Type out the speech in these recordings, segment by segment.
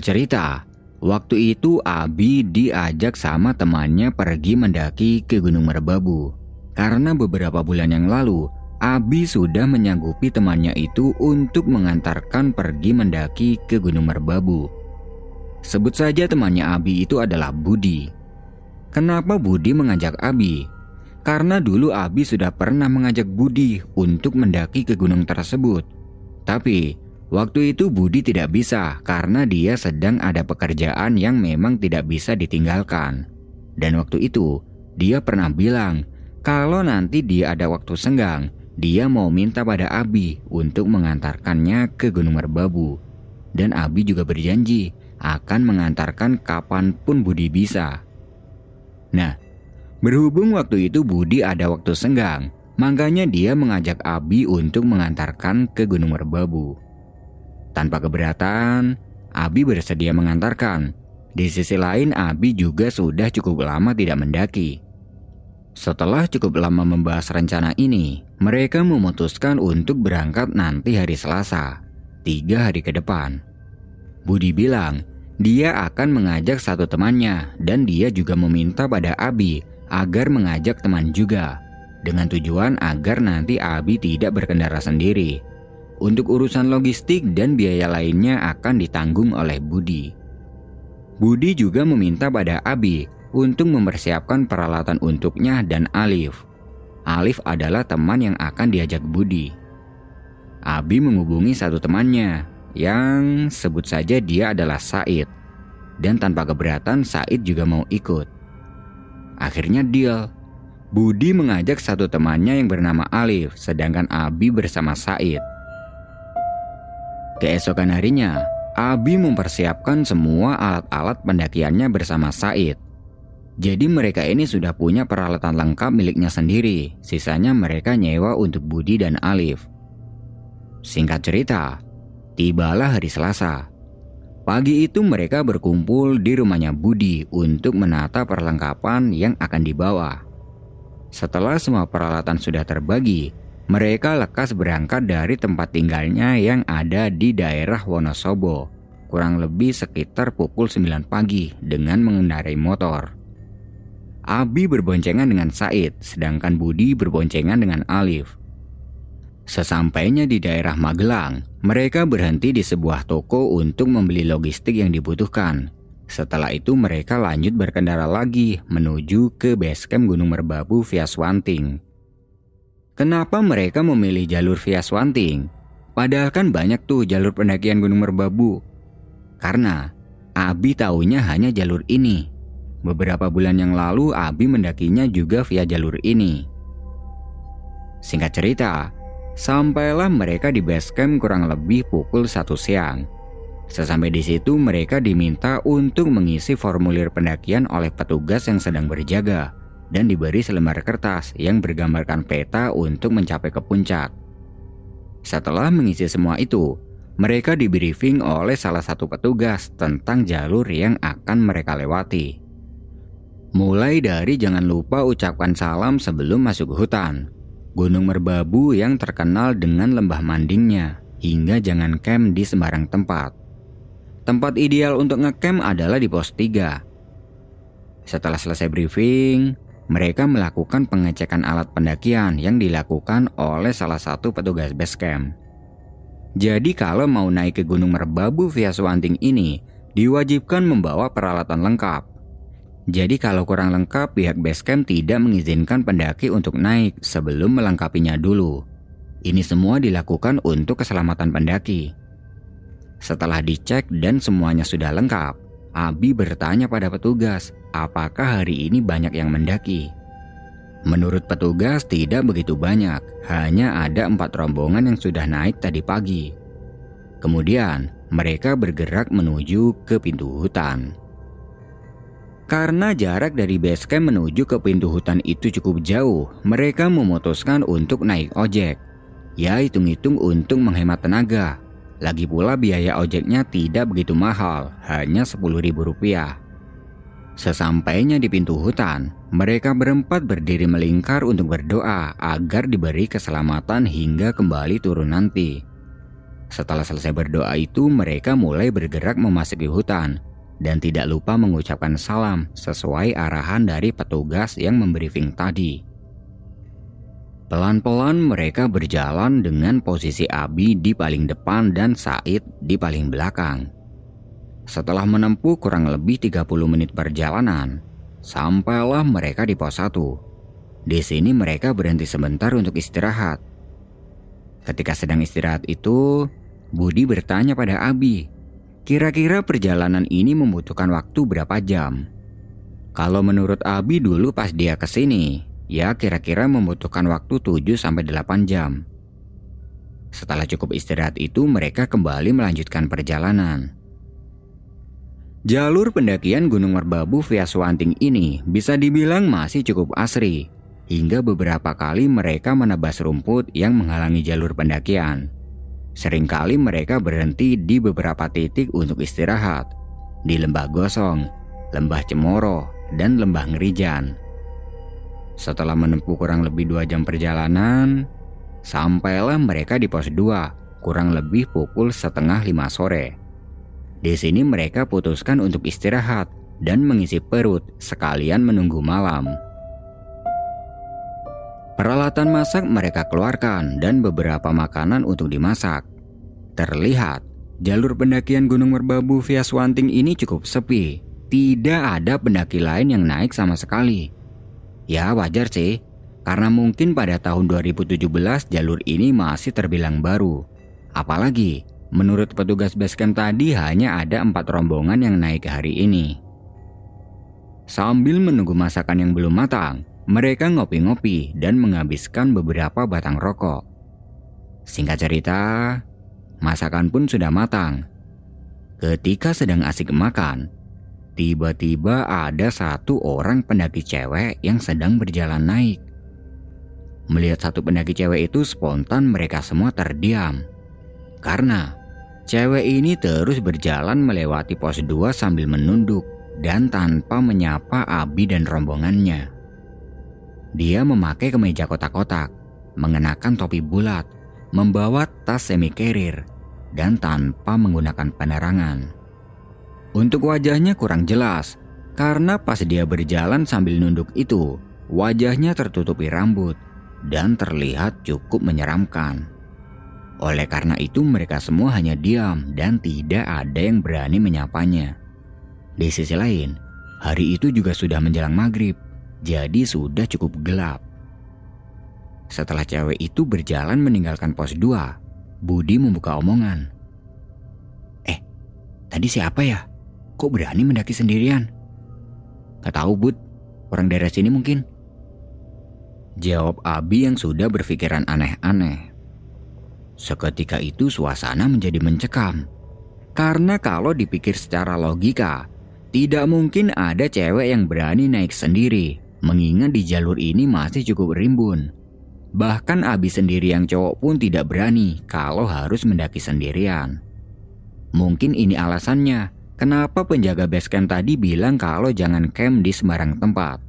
Cerita, waktu itu Abi diajak sama temannya pergi mendaki ke Gunung Merbabu. Karena beberapa bulan yang lalu, Abi sudah menyanggupi temannya itu untuk mengantarkan pergi mendaki ke Gunung Merbabu. Sebut saja temannya Abi itu adalah Budi. Kenapa Budi mengajak Abi? Karena dulu Abi sudah pernah mengajak Budi untuk mendaki ke gunung tersebut. Tapi Waktu itu Budi tidak bisa karena dia sedang ada pekerjaan yang memang tidak bisa ditinggalkan. Dan waktu itu, dia pernah bilang kalau nanti dia ada waktu senggang, dia mau minta pada Abi untuk mengantarkannya ke Gunung Merbabu. Dan Abi juga berjanji akan mengantarkan kapan pun Budi bisa. Nah, berhubung waktu itu Budi ada waktu senggang, makanya dia mengajak Abi untuk mengantarkan ke Gunung Merbabu. Tanpa keberatan, Abi bersedia mengantarkan. Di sisi lain, Abi juga sudah cukup lama tidak mendaki. Setelah cukup lama membahas rencana ini, mereka memutuskan untuk berangkat nanti hari Selasa, tiga hari ke depan. Budi bilang dia akan mengajak satu temannya dan dia juga meminta pada Abi agar mengajak teman juga, dengan tujuan agar nanti Abi tidak berkendara sendiri untuk urusan logistik dan biaya lainnya akan ditanggung oleh Budi. Budi juga meminta pada Abi untuk mempersiapkan peralatan untuknya dan Alif. Alif adalah teman yang akan diajak Budi. Abi menghubungi satu temannya yang sebut saja dia adalah Said. Dan tanpa keberatan Said juga mau ikut. Akhirnya deal. Budi mengajak satu temannya yang bernama Alif, sedangkan Abi bersama Said. Keesokan harinya, Abi mempersiapkan semua alat-alat pendakiannya bersama Said. Jadi mereka ini sudah punya peralatan lengkap miliknya sendiri, sisanya mereka nyewa untuk Budi dan Alif. Singkat cerita, tibalah hari Selasa. Pagi itu mereka berkumpul di rumahnya Budi untuk menata perlengkapan yang akan dibawa. Setelah semua peralatan sudah terbagi, mereka lekas berangkat dari tempat tinggalnya yang ada di daerah Wonosobo, kurang lebih sekitar pukul 9 pagi dengan mengendarai motor. Abi berboncengan dengan Said, sedangkan Budi berboncengan dengan Alif. Sesampainya di daerah Magelang, mereka berhenti di sebuah toko untuk membeli logistik yang dibutuhkan. Setelah itu mereka lanjut berkendara lagi menuju ke basecamp Gunung Merbabu via Swanting. Kenapa mereka memilih jalur via Swanting? Padahal kan banyak tuh jalur pendakian Gunung Merbabu. Karena Abi tahunya hanya jalur ini. Beberapa bulan yang lalu Abi mendakinya juga via jalur ini. Singkat cerita, sampailah mereka di base camp kurang lebih pukul 1 siang. Sesampai di situ mereka diminta untuk mengisi formulir pendakian oleh petugas yang sedang berjaga dan diberi selembar kertas yang bergambarkan peta untuk mencapai ke puncak. Setelah mengisi semua itu, mereka di briefing oleh salah satu petugas tentang jalur yang akan mereka lewati. Mulai dari jangan lupa ucapkan salam sebelum masuk hutan, Gunung Merbabu yang terkenal dengan lembah mandingnya, hingga jangan camp di sembarang tempat. Tempat ideal untuk ngecamp adalah di pos 3. Setelah selesai briefing, mereka melakukan pengecekan alat pendakian yang dilakukan oleh salah satu petugas base camp. Jadi kalau mau naik ke Gunung Merbabu via Swanting ini, diwajibkan membawa peralatan lengkap. Jadi kalau kurang lengkap, pihak base camp tidak mengizinkan pendaki untuk naik sebelum melengkapinya dulu. Ini semua dilakukan untuk keselamatan pendaki. Setelah dicek dan semuanya sudah lengkap, Abi bertanya pada petugas, apakah hari ini banyak yang mendaki. Menurut petugas tidak begitu banyak, hanya ada empat rombongan yang sudah naik tadi pagi. Kemudian mereka bergerak menuju ke pintu hutan. Karena jarak dari base camp menuju ke pintu hutan itu cukup jauh, mereka memutuskan untuk naik ojek. Ya hitung-hitung untuk menghemat tenaga. Lagi pula biaya ojeknya tidak begitu mahal, hanya Rp10.000. Sesampainya di pintu hutan, mereka berempat berdiri melingkar untuk berdoa agar diberi keselamatan hingga kembali turun nanti. Setelah selesai berdoa itu, mereka mulai bergerak memasuki hutan dan tidak lupa mengucapkan salam sesuai arahan dari petugas yang membriefing tadi. Pelan-pelan mereka berjalan dengan posisi Abi di paling depan dan Said di paling belakang. Setelah menempuh kurang lebih 30 menit perjalanan, sampailah mereka di pos 1. Di sini mereka berhenti sebentar untuk istirahat. Ketika sedang istirahat itu, Budi bertanya pada Abi, kira-kira perjalanan ini membutuhkan waktu berapa jam? Kalau menurut Abi dulu pas dia ke sini, ya kira-kira membutuhkan waktu 7-8 jam. Setelah cukup istirahat itu mereka kembali melanjutkan perjalanan. Jalur pendakian Gunung Merbabu via Swanting ini bisa dibilang masih cukup asri, hingga beberapa kali mereka menebas rumput yang menghalangi jalur pendakian. Seringkali mereka berhenti di beberapa titik untuk istirahat, di Lembah Gosong, Lembah Cemoro, dan Lembah Ngerijan. Setelah menempuh kurang lebih dua jam perjalanan, sampailah mereka di pos 2 kurang lebih pukul setengah lima sore. Di sini mereka putuskan untuk istirahat dan mengisi perut sekalian menunggu malam. Peralatan masak mereka keluarkan dan beberapa makanan untuk dimasak. Terlihat jalur pendakian Gunung Merbabu via Swanting ini cukup sepi. Tidak ada pendaki lain yang naik sama sekali. Ya wajar sih, karena mungkin pada tahun 2017 jalur ini masih terbilang baru. Apalagi Menurut petugas basecamp tadi hanya ada empat rombongan yang naik hari ini. Sambil menunggu masakan yang belum matang, mereka ngopi-ngopi dan menghabiskan beberapa batang rokok. Singkat cerita, masakan pun sudah matang. Ketika sedang asik makan, tiba-tiba ada satu orang pendaki cewek yang sedang berjalan naik. Melihat satu pendaki cewek itu spontan mereka semua terdiam. Karena Cewek ini terus berjalan melewati pos 2 sambil menunduk dan tanpa menyapa Abi dan rombongannya. Dia memakai kemeja kotak-kotak, mengenakan topi bulat, membawa tas semi carrier, dan tanpa menggunakan penerangan. Untuk wajahnya kurang jelas, karena pas dia berjalan sambil nunduk itu, wajahnya tertutupi rambut dan terlihat cukup menyeramkan. Oleh karena itu mereka semua hanya diam dan tidak ada yang berani menyapanya. Di sisi lain, hari itu juga sudah menjelang maghrib, jadi sudah cukup gelap. Setelah cewek itu berjalan meninggalkan pos 2, Budi membuka omongan. Eh, tadi siapa ya? Kok berani mendaki sendirian? Gak tahu Bud, orang daerah sini mungkin. Jawab Abi yang sudah berpikiran aneh-aneh. Seketika itu suasana menjadi mencekam. Karena kalau dipikir secara logika, tidak mungkin ada cewek yang berani naik sendiri, mengingat di jalur ini masih cukup rimbun. Bahkan Abi sendiri yang cowok pun tidak berani kalau harus mendaki sendirian. Mungkin ini alasannya kenapa penjaga basecamp tadi bilang kalau jangan camp di sembarang tempat.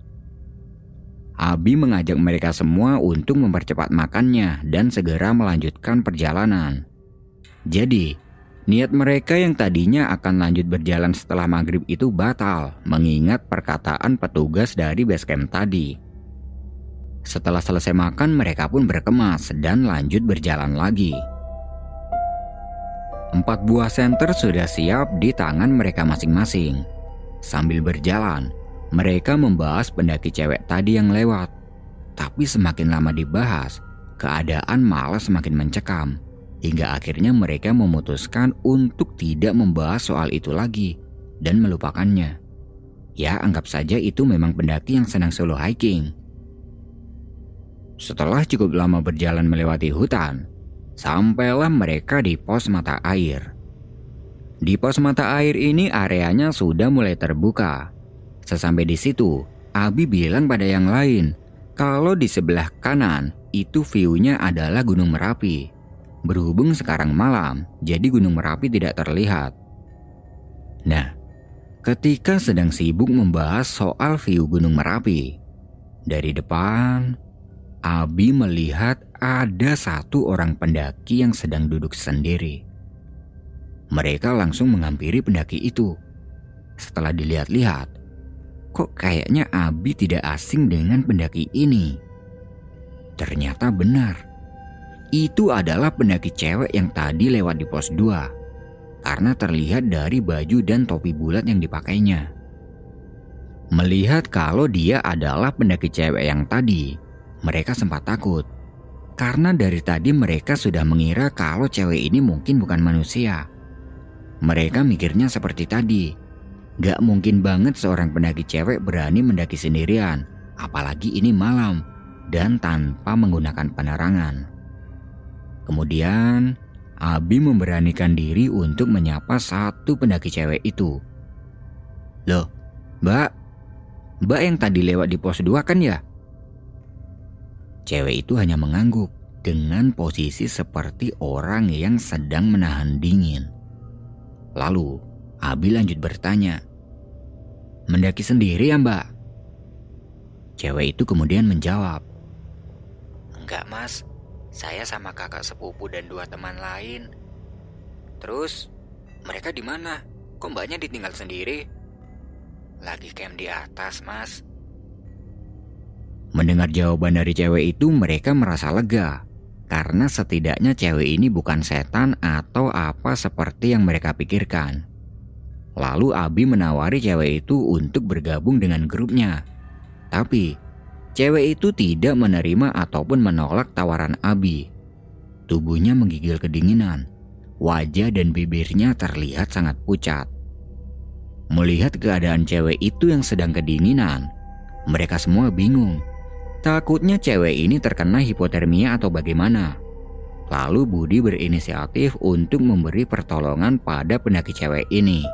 Abi mengajak mereka semua untuk mempercepat makannya dan segera melanjutkan perjalanan. Jadi, niat mereka yang tadinya akan lanjut berjalan setelah maghrib itu batal mengingat perkataan petugas dari basecamp tadi. Setelah selesai makan, mereka pun berkemas dan lanjut berjalan lagi. Empat buah senter sudah siap di tangan mereka masing-masing. Sambil berjalan, mereka membahas pendaki cewek tadi yang lewat. Tapi semakin lama dibahas, keadaan malah semakin mencekam. Hingga akhirnya mereka memutuskan untuk tidak membahas soal itu lagi. dan melupakannya. Ya, anggap saja itu memang pendaki yang senang solo hiking. Setelah cukup lama berjalan melewati hutan, sampailah mereka di pos mata air. Di pos mata air ini areanya sudah mulai terbuka. Sesampai di situ, Abi bilang pada yang lain kalau di sebelah kanan itu view-nya adalah Gunung Merapi. Berhubung sekarang malam, jadi Gunung Merapi tidak terlihat. Nah, ketika sedang sibuk membahas soal view Gunung Merapi, dari depan, Abi melihat ada satu orang pendaki yang sedang duduk sendiri. Mereka langsung menghampiri pendaki itu. Setelah dilihat-lihat, kok kayaknya Abi tidak asing dengan pendaki ini. Ternyata benar. Itu adalah pendaki cewek yang tadi lewat di pos 2 karena terlihat dari baju dan topi bulat yang dipakainya. Melihat kalau dia adalah pendaki cewek yang tadi, mereka sempat takut. Karena dari tadi mereka sudah mengira kalau cewek ini mungkin bukan manusia. Mereka mikirnya seperti tadi. Gak mungkin banget seorang pendaki cewek berani mendaki sendirian, apalagi ini malam dan tanpa menggunakan penerangan. Kemudian Abi memberanikan diri untuk menyapa satu pendaki cewek itu. Loh, mbak, mbak yang tadi lewat di pos 2 kan ya? Cewek itu hanya mengangguk dengan posisi seperti orang yang sedang menahan dingin. Lalu, Abi lanjut bertanya, Mendaki sendiri ya mbak? Cewek itu kemudian menjawab, Enggak mas, saya sama kakak sepupu dan dua teman lain. Terus, mereka di mana? Kok mbaknya ditinggal sendiri? Lagi camp di atas, mas. Mendengar jawaban dari cewek itu, mereka merasa lega. Karena setidaknya cewek ini bukan setan atau apa seperti yang mereka pikirkan. Lalu Abi menawari cewek itu untuk bergabung dengan grupnya. Tapi Cewek itu tidak menerima ataupun menolak tawaran Abi. Tubuhnya menggigil kedinginan. Wajah dan bibirnya terlihat sangat pucat. Melihat keadaan cewek itu yang sedang kedinginan, mereka semua bingung. Takutnya cewek ini terkena hipotermia atau bagaimana. Lalu Budi berinisiatif untuk memberi pertolongan pada pendaki cewek ini.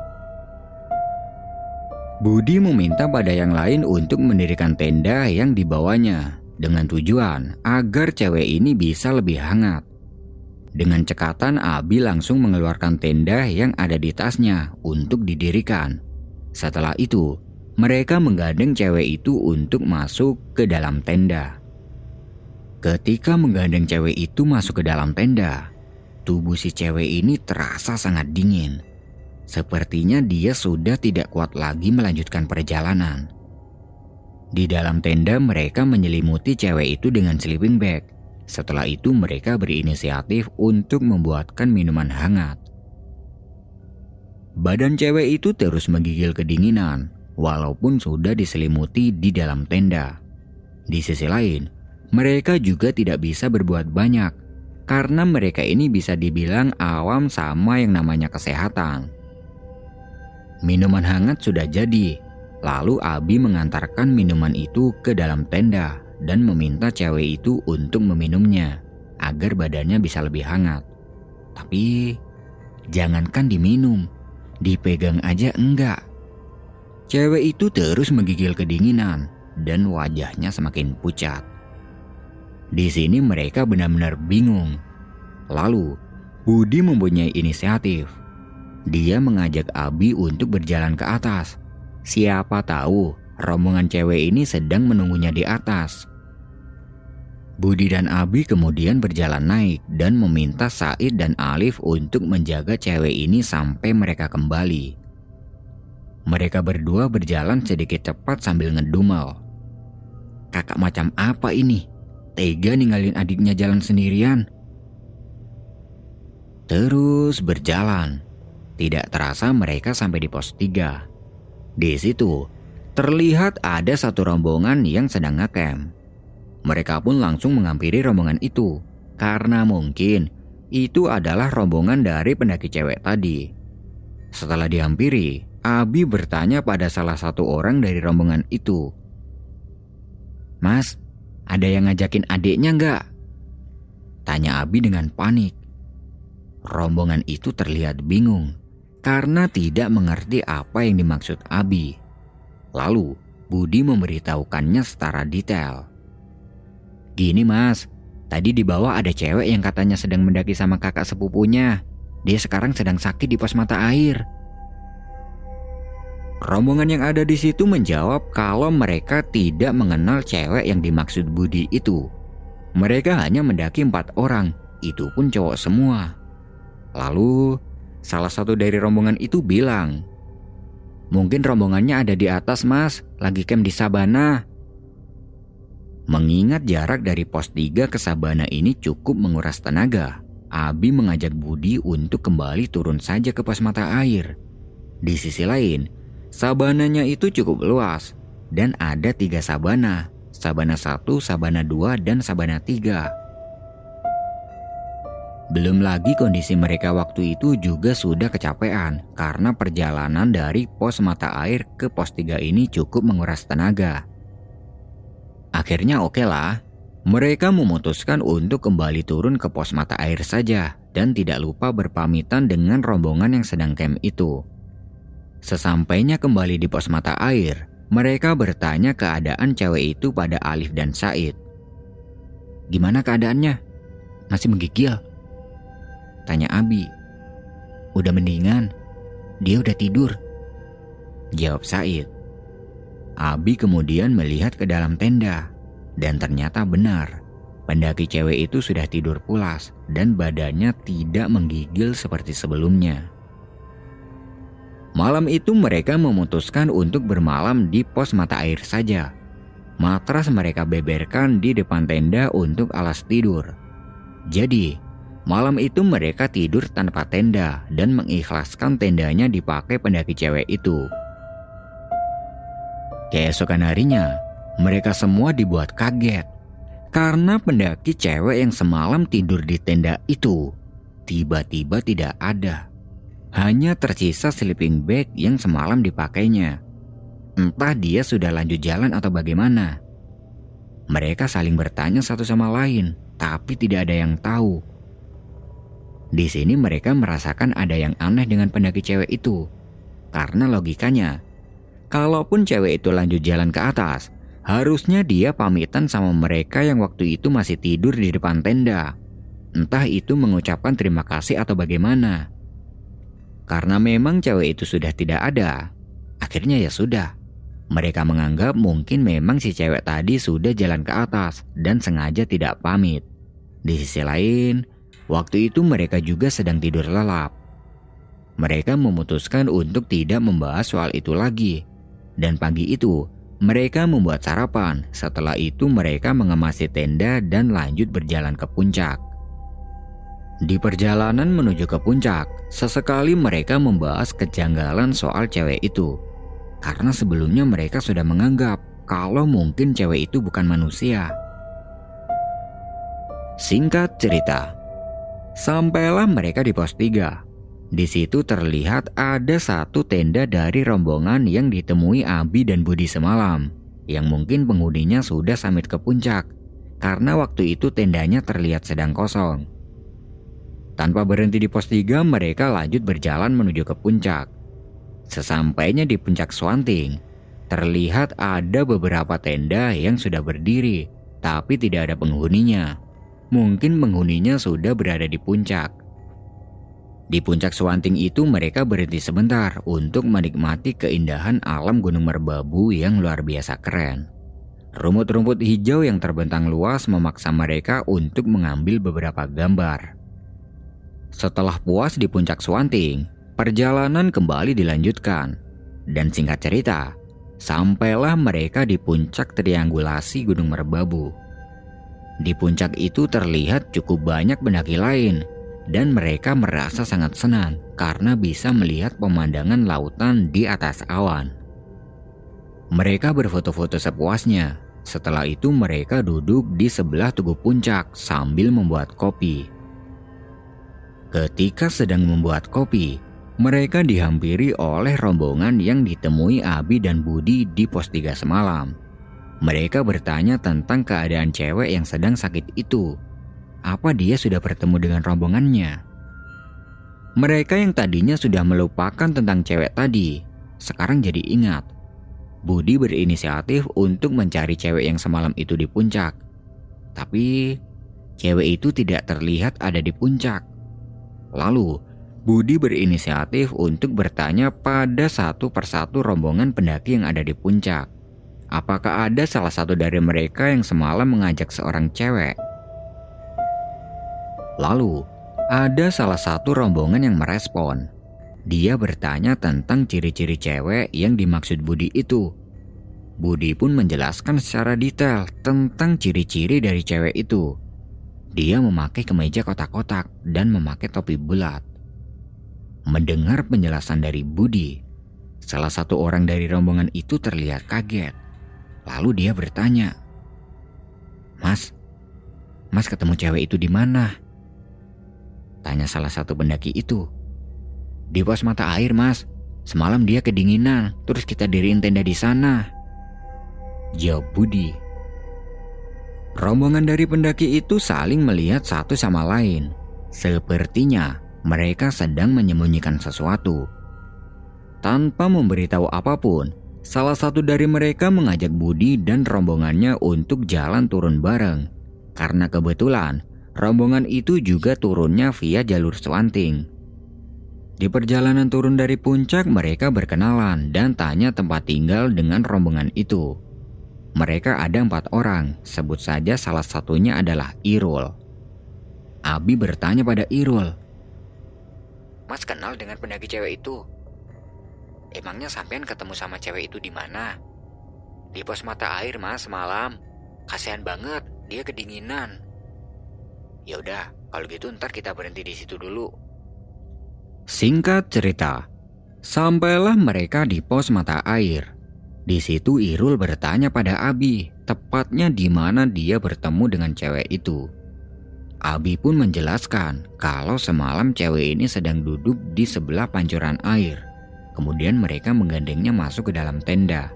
Budi meminta pada yang lain untuk mendirikan tenda yang dibawanya dengan tujuan agar cewek ini bisa lebih hangat. Dengan cekatan Abi langsung mengeluarkan tenda yang ada di tasnya untuk didirikan. Setelah itu, mereka menggandeng cewek itu untuk masuk ke dalam tenda. Ketika menggandeng cewek itu masuk ke dalam tenda, tubuh si cewek ini terasa sangat dingin. Sepertinya dia sudah tidak kuat lagi melanjutkan perjalanan. Di dalam tenda mereka menyelimuti cewek itu dengan sleeping bag. Setelah itu mereka berinisiatif untuk membuatkan minuman hangat. Badan cewek itu terus menggigil kedinginan walaupun sudah diselimuti di dalam tenda. Di sisi lain, mereka juga tidak bisa berbuat banyak karena mereka ini bisa dibilang awam sama yang namanya kesehatan. Minuman hangat sudah jadi. Lalu Abi mengantarkan minuman itu ke dalam tenda dan meminta cewek itu untuk meminumnya agar badannya bisa lebih hangat. Tapi jangankan diminum, dipegang aja enggak. Cewek itu terus menggigil kedinginan dan wajahnya semakin pucat. Di sini mereka benar-benar bingung. Lalu Budi mempunyai inisiatif dia mengajak Abi untuk berjalan ke atas. Siapa tahu rombongan cewek ini sedang menunggunya di atas. Budi dan Abi kemudian berjalan naik dan meminta Said dan Alif untuk menjaga cewek ini sampai mereka kembali. Mereka berdua berjalan sedikit cepat sambil ngedumel. Kakak macam apa ini? Tega ninggalin adiknya jalan sendirian. Terus berjalan. Tidak terasa mereka sampai di pos 3. Di situ, terlihat ada satu rombongan yang sedang ngecamp. Mereka pun langsung menghampiri rombongan itu, karena mungkin itu adalah rombongan dari pendaki cewek tadi. Setelah dihampiri, Abi bertanya pada salah satu orang dari rombongan itu. Mas, ada yang ngajakin adiknya nggak? Tanya Abi dengan panik. Rombongan itu terlihat bingung karena tidak mengerti apa yang dimaksud Abi. Lalu, Budi memberitahukannya secara detail. Gini mas, tadi di bawah ada cewek yang katanya sedang mendaki sama kakak sepupunya. Dia sekarang sedang sakit di pos mata air. Rombongan yang ada di situ menjawab kalau mereka tidak mengenal cewek yang dimaksud Budi itu. Mereka hanya mendaki empat orang, itu pun cowok semua. Lalu, salah satu dari rombongan itu bilang, Mungkin rombongannya ada di atas mas, lagi camp di Sabana. Mengingat jarak dari pos 3 ke Sabana ini cukup menguras tenaga, Abi mengajak Budi untuk kembali turun saja ke pos mata air. Di sisi lain, Sabananya itu cukup luas dan ada tiga sabana, sabana 1, sabana 2, dan sabana 3. Belum lagi kondisi mereka waktu itu juga sudah kecapean karena perjalanan dari pos mata air ke pos 3 ini cukup menguras tenaga. Akhirnya oke okay lah, mereka memutuskan untuk kembali turun ke pos mata air saja dan tidak lupa berpamitan dengan rombongan yang sedang camp itu. Sesampainya kembali di pos mata air, mereka bertanya keadaan cewek itu pada Alif dan Said. Gimana keadaannya? Masih menggigil? Tanya Abi. Udah mendingan, dia udah tidur. Jawab Said. Abi kemudian melihat ke dalam tenda, dan ternyata benar. Pendaki cewek itu sudah tidur pulas dan badannya tidak menggigil seperti sebelumnya. Malam itu mereka memutuskan untuk bermalam di pos mata air saja. Matras mereka beberkan di depan tenda untuk alas tidur. Jadi, malam itu mereka tidur tanpa tenda dan mengikhlaskan tendanya dipakai pendaki cewek itu. Keesokan harinya, mereka semua dibuat kaget karena pendaki cewek yang semalam tidur di tenda itu tiba-tiba tidak ada. Hanya tersisa sleeping bag yang semalam dipakainya. Entah dia sudah lanjut jalan atau bagaimana. Mereka saling bertanya satu sama lain, tapi tidak ada yang tahu. Di sini mereka merasakan ada yang aneh dengan pendaki cewek itu. Karena logikanya, kalaupun cewek itu lanjut jalan ke atas, harusnya dia pamitan sama mereka yang waktu itu masih tidur di depan tenda. Entah itu mengucapkan terima kasih atau bagaimana. Karena memang cewek itu sudah tidak ada, akhirnya ya sudah. Mereka menganggap mungkin memang si cewek tadi sudah jalan ke atas dan sengaja tidak pamit. Di sisi lain, waktu itu mereka juga sedang tidur lelap. Mereka memutuskan untuk tidak membahas soal itu lagi. Dan pagi itu, mereka membuat sarapan. Setelah itu mereka mengemasi tenda dan lanjut berjalan ke puncak. Di perjalanan menuju ke puncak, sesekali mereka membahas kejanggalan soal cewek itu. Karena sebelumnya mereka sudah menganggap kalau mungkin cewek itu bukan manusia. Singkat cerita, sampailah mereka di pos 3. Di situ terlihat ada satu tenda dari rombongan yang ditemui Abi dan Budi semalam, yang mungkin penghuninya sudah samit ke puncak, karena waktu itu tendanya terlihat sedang kosong. Tanpa berhenti di pos 3, mereka lanjut berjalan menuju ke puncak. Sesampainya di puncak Swanting, terlihat ada beberapa tenda yang sudah berdiri, tapi tidak ada penghuninya. Mungkin penghuninya sudah berada di puncak. Di puncak Swanting itu mereka berhenti sebentar untuk menikmati keindahan alam Gunung Merbabu yang luar biasa keren. Rumput-rumput hijau yang terbentang luas memaksa mereka untuk mengambil beberapa gambar. Setelah puas di puncak Swanting, perjalanan kembali dilanjutkan. Dan singkat cerita, sampailah mereka di puncak triangulasi Gunung Merbabu. Di puncak itu terlihat cukup banyak pendaki lain dan mereka merasa sangat senang karena bisa melihat pemandangan lautan di atas awan. Mereka berfoto-foto sepuasnya. Setelah itu mereka duduk di sebelah tugu puncak sambil membuat kopi. Ketika sedang membuat kopi, Mereka dihampiri oleh rombongan yang ditemui Abi dan Budi di pos 3 semalam. Mereka bertanya tentang keadaan cewek yang sedang sakit itu. Apa dia sudah bertemu dengan rombongannya? Mereka yang tadinya sudah melupakan tentang cewek tadi, sekarang jadi ingat. Budi berinisiatif untuk mencari cewek yang semalam itu di puncak. Tapi cewek itu tidak terlihat ada di puncak. Lalu, Budi berinisiatif untuk bertanya pada satu persatu rombongan pendaki yang ada di puncak. Apakah ada salah satu dari mereka yang semalam mengajak seorang cewek? Lalu, ada salah satu rombongan yang merespon. Dia bertanya tentang ciri-ciri cewek yang dimaksud Budi itu. Budi pun menjelaskan secara detail tentang ciri-ciri dari cewek itu. Dia memakai kemeja kotak-kotak dan memakai topi bulat. Mendengar penjelasan dari Budi, salah satu orang dari rombongan itu terlihat kaget. Lalu dia bertanya, "Mas, Mas ketemu cewek itu di mana?" Tanya salah satu pendaki itu. "Di pos mata air, Mas. Semalam dia kedinginan, terus kita diriin tenda di sana." Jawab Budi. Rombongan dari pendaki itu saling melihat satu sama lain. Sepertinya mereka sedang menyembunyikan sesuatu. Tanpa memberitahu apa pun, salah satu dari mereka mengajak Budi dan rombongannya untuk jalan turun bareng. Karena kebetulan, rombongan itu juga turunnya via jalur Swanting. Di perjalanan turun dari puncak, mereka berkenalan dan tanya tempat tinggal dengan rombongan itu. Mereka ada empat orang, sebut saja salah satunya adalah Irul. Abi bertanya pada Irul, Mas kenal dengan pendaki cewek itu. Emangnya sampean ketemu sama cewek itu di mana? Di pos mata air mas semalam. Kasihan banget, dia kedinginan. Ya udah, kalau gitu ntar kita berhenti di situ dulu. Singkat cerita, sampailah mereka di pos mata air. Di situ Irul bertanya pada Abi, tepatnya di mana dia bertemu dengan cewek itu. Abi pun menjelaskan kalau semalam cewek ini sedang duduk di sebelah pancuran air. Kemudian mereka menggandengnya masuk ke dalam tenda.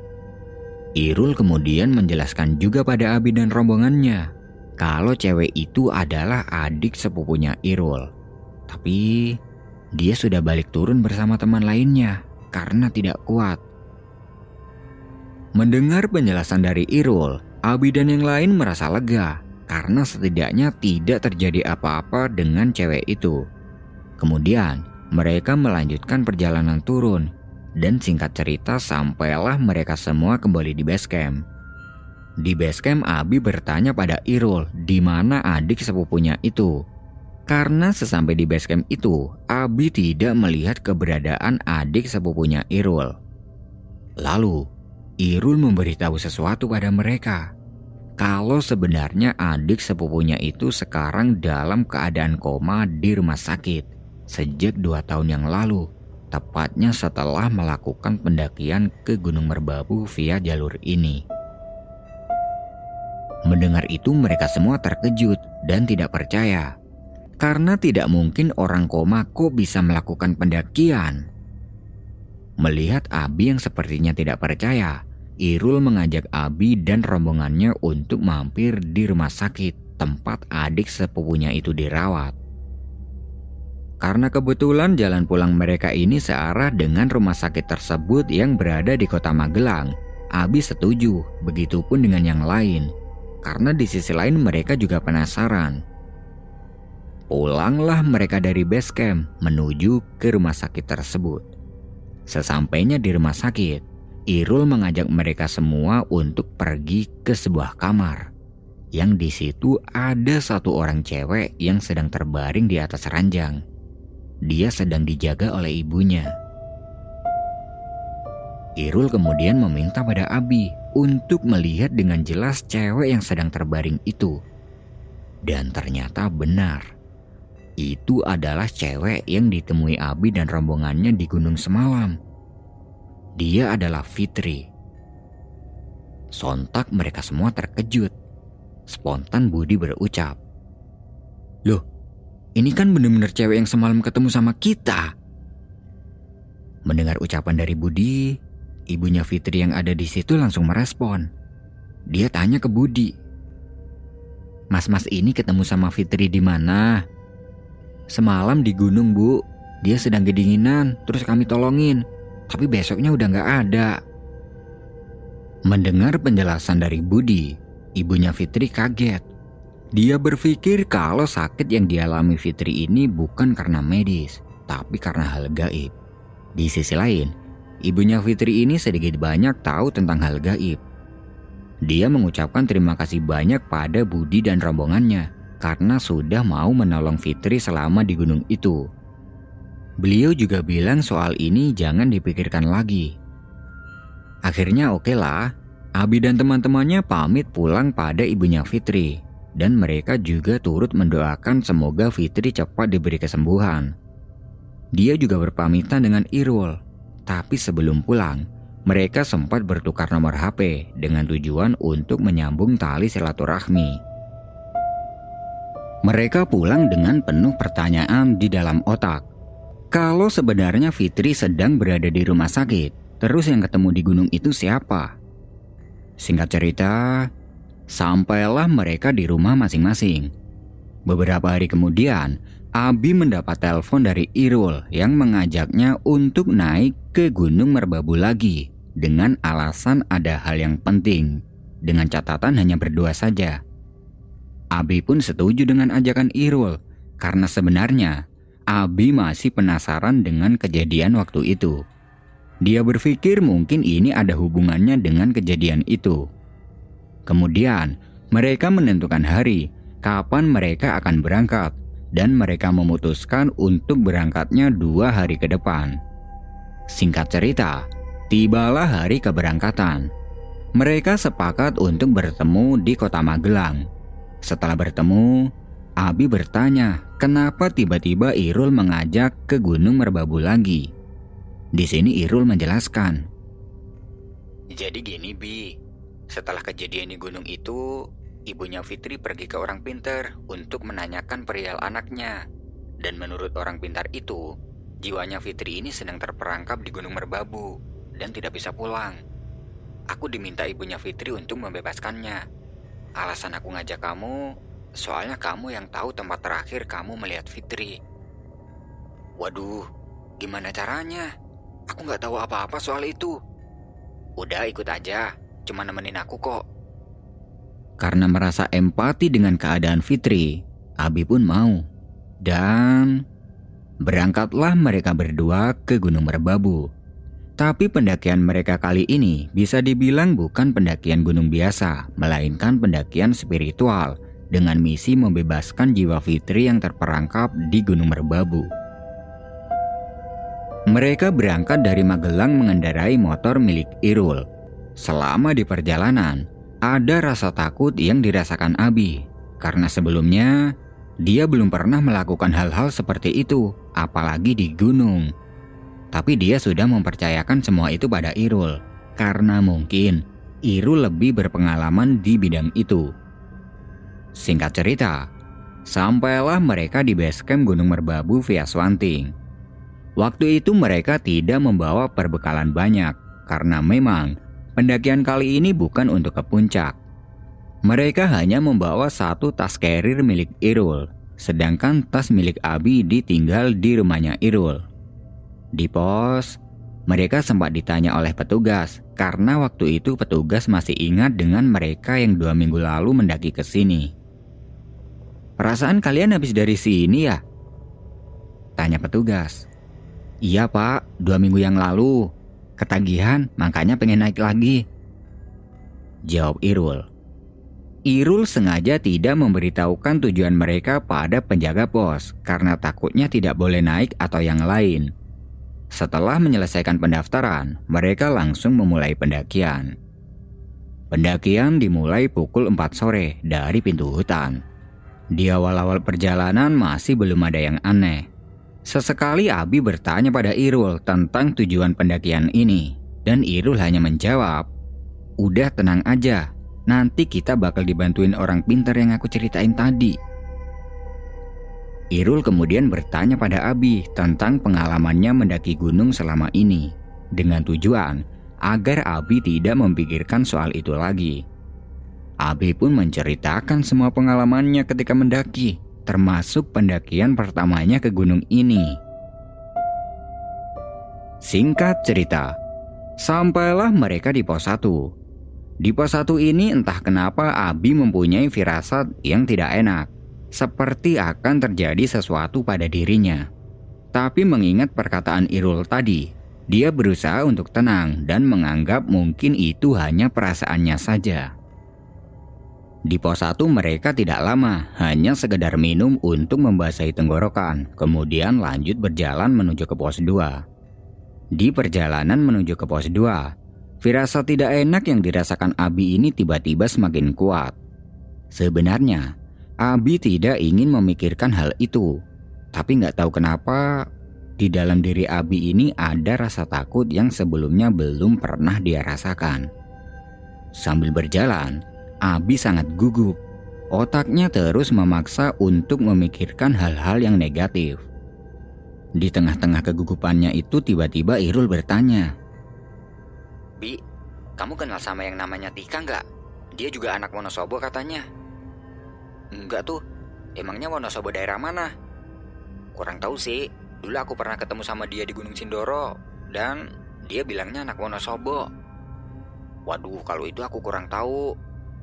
Irul kemudian menjelaskan juga pada Abi dan rombongannya kalau cewek itu adalah adik sepupunya Irul. Tapi dia sudah balik turun bersama teman lainnya karena tidak kuat. Mendengar penjelasan dari Irul, Abi dan yang lain merasa lega karena setidaknya tidak terjadi apa-apa dengan cewek itu. Kemudian, mereka melanjutkan perjalanan turun dan singkat cerita sampailah mereka semua kembali di base camp. Di base camp Abi bertanya pada Irul di mana adik sepupunya itu. Karena sesampai di base camp itu, Abi tidak melihat keberadaan adik sepupunya Irul. Lalu, Irul memberitahu sesuatu pada mereka kalau sebenarnya adik sepupunya itu sekarang dalam keadaan koma di rumah sakit sejak dua tahun yang lalu, tepatnya setelah melakukan pendakian ke Gunung Merbabu via jalur ini. Mendengar itu mereka semua terkejut dan tidak percaya. Karena tidak mungkin orang koma kok bisa melakukan pendakian. Melihat Abi yang sepertinya tidak percaya, Irul mengajak Abi dan rombongannya untuk mampir di rumah sakit tempat adik sepupunya itu dirawat. Karena kebetulan jalan pulang mereka ini searah dengan rumah sakit tersebut yang berada di kota Magelang, Abi setuju, begitupun dengan yang lain. Karena di sisi lain mereka juga penasaran. Pulanglah mereka dari base camp menuju ke rumah sakit tersebut. Sesampainya di rumah sakit, Irul mengajak mereka semua untuk pergi ke sebuah kamar. Yang di situ ada satu orang cewek yang sedang terbaring di atas ranjang. Dia sedang dijaga oleh ibunya. Irul kemudian meminta pada Abi untuk melihat dengan jelas cewek yang sedang terbaring itu. Dan ternyata benar. Itu adalah cewek yang ditemui Abi dan rombongannya di gunung semalam dia adalah Fitri. Sontak mereka semua terkejut. Spontan Budi berucap, Loh, ini kan benar-benar cewek yang semalam ketemu sama kita. Mendengar ucapan dari Budi, ibunya Fitri yang ada di situ langsung merespon. Dia tanya ke Budi, Mas-mas ini ketemu sama Fitri di mana? Semalam di gunung, Bu. Dia sedang kedinginan, terus kami tolongin. Tapi besoknya udah nggak ada. Mendengar penjelasan dari Budi, ibunya Fitri kaget. Dia berpikir kalau sakit yang dialami Fitri ini bukan karena medis, tapi karena hal gaib. Di sisi lain, ibunya Fitri ini sedikit banyak tahu tentang hal gaib. Dia mengucapkan terima kasih banyak pada Budi dan rombongannya karena sudah mau menolong Fitri selama di gunung itu. Beliau juga bilang soal ini jangan dipikirkan lagi. Akhirnya oke okay lah, Abi dan teman-temannya pamit pulang pada ibunya Fitri. Dan mereka juga turut mendoakan semoga Fitri cepat diberi kesembuhan. Dia juga berpamitan dengan Irul. Tapi sebelum pulang, mereka sempat bertukar nomor HP dengan tujuan untuk menyambung tali silaturahmi. Mereka pulang dengan penuh pertanyaan di dalam otak. Kalau sebenarnya Fitri sedang berada di rumah sakit, terus yang ketemu di gunung itu siapa? Singkat cerita, sampailah mereka di rumah masing-masing. Beberapa hari kemudian, Abi mendapat telepon dari Irul yang mengajaknya untuk naik ke Gunung Merbabu lagi dengan alasan ada hal yang penting, dengan catatan hanya berdua saja. Abi pun setuju dengan ajakan Irul, karena sebenarnya Abi masih penasaran dengan kejadian waktu itu. Dia berpikir mungkin ini ada hubungannya dengan kejadian itu. Kemudian, mereka menentukan hari kapan mereka akan berangkat, dan mereka memutuskan untuk berangkatnya dua hari ke depan. Singkat cerita, Tibalah hari keberangkatan. Mereka sepakat untuk bertemu di kota Magelang. Setelah bertemu, Abi bertanya kenapa tiba-tiba Irul mengajak ke Gunung Merbabu lagi. Di sini Irul menjelaskan. Jadi gini Bi, setelah kejadian di gunung itu, ibunya Fitri pergi ke orang pintar untuk menanyakan perihal anaknya. Dan menurut orang pintar itu, jiwanya Fitri ini sedang terperangkap di Gunung Merbabu dan tidak bisa pulang. Aku diminta ibunya Fitri untuk membebaskannya. Alasan aku ngajak kamu, soalnya kamu yang tahu tempat terakhir kamu melihat Fitri. Waduh, gimana caranya? Aku nggak tahu apa-apa soal itu. Udah ikut aja, cuma nemenin aku kok. Karena merasa empati dengan keadaan Fitri, Abi pun mau. Dan berangkatlah mereka berdua ke Gunung Merbabu. Tapi pendakian mereka kali ini bisa dibilang bukan pendakian gunung biasa, melainkan pendakian spiritual dengan misi membebaskan jiwa fitri yang terperangkap di Gunung Merbabu. Mereka berangkat dari Magelang mengendarai motor milik Irul. Selama di perjalanan, ada rasa takut yang dirasakan Abi karena sebelumnya dia belum pernah melakukan hal-hal seperti itu, apalagi di gunung. Tapi dia sudah mempercayakan semua itu pada Irul, karena mungkin Irul lebih berpengalaman di bidang itu. Singkat cerita, sampailah mereka di base camp Gunung Merbabu via Swanting. Waktu itu mereka tidak membawa perbekalan banyak, karena memang pendakian kali ini bukan untuk ke puncak. Mereka hanya membawa satu tas carrier milik Irul, sedangkan tas milik Abi ditinggal di rumahnya Irul. Di pos, mereka sempat ditanya oleh petugas karena waktu itu petugas masih ingat dengan mereka yang dua minggu lalu mendaki ke sini. Perasaan kalian habis dari sini ya? Tanya petugas. Iya pak, dua minggu yang lalu. Ketagihan, makanya pengen naik lagi. Jawab Irul. Irul sengaja tidak memberitahukan tujuan mereka pada penjaga pos karena takutnya tidak boleh naik atau yang lain. Setelah menyelesaikan pendaftaran, mereka langsung memulai pendakian. Pendakian dimulai pukul 4 sore dari pintu hutan. Di awal-awal perjalanan masih belum ada yang aneh. Sesekali Abi bertanya pada Irul tentang tujuan pendakian ini. Dan Irul hanya menjawab, Udah tenang aja, nanti kita bakal dibantuin orang pintar yang aku ceritain tadi. Irul kemudian bertanya pada Abi tentang pengalamannya mendaki gunung selama ini, dengan tujuan agar Abi tidak memikirkan soal itu lagi. Abi pun menceritakan semua pengalamannya ketika mendaki, termasuk pendakian pertamanya ke gunung ini. Singkat cerita, sampailah mereka di pos 1. Di pos 1 ini entah kenapa Abi mempunyai firasat yang tidak enak seperti akan terjadi sesuatu pada dirinya. Tapi mengingat perkataan Irul tadi, dia berusaha untuk tenang dan menganggap mungkin itu hanya perasaannya saja. Di pos 1 mereka tidak lama, hanya sekedar minum untuk membasahi tenggorokan, kemudian lanjut berjalan menuju ke pos 2. Di perjalanan menuju ke pos 2, firasat tidak enak yang dirasakan Abi ini tiba-tiba semakin kuat. Sebenarnya, Abi tidak ingin memikirkan hal itu, tapi nggak tahu kenapa di dalam diri Abi ini ada rasa takut yang sebelumnya belum pernah dia rasakan. Sambil berjalan, Abi sangat gugup. Otaknya terus memaksa untuk memikirkan hal-hal yang negatif. Di tengah-tengah kegugupannya itu tiba-tiba Irul bertanya. Bi, kamu kenal sama yang namanya Tika nggak? Dia juga anak Wonosobo katanya. Enggak tuh, emangnya Wonosobo daerah mana? Kurang tahu sih, dulu aku pernah ketemu sama dia di Gunung Sindoro dan dia bilangnya anak Wonosobo. Waduh, kalau itu aku kurang tahu.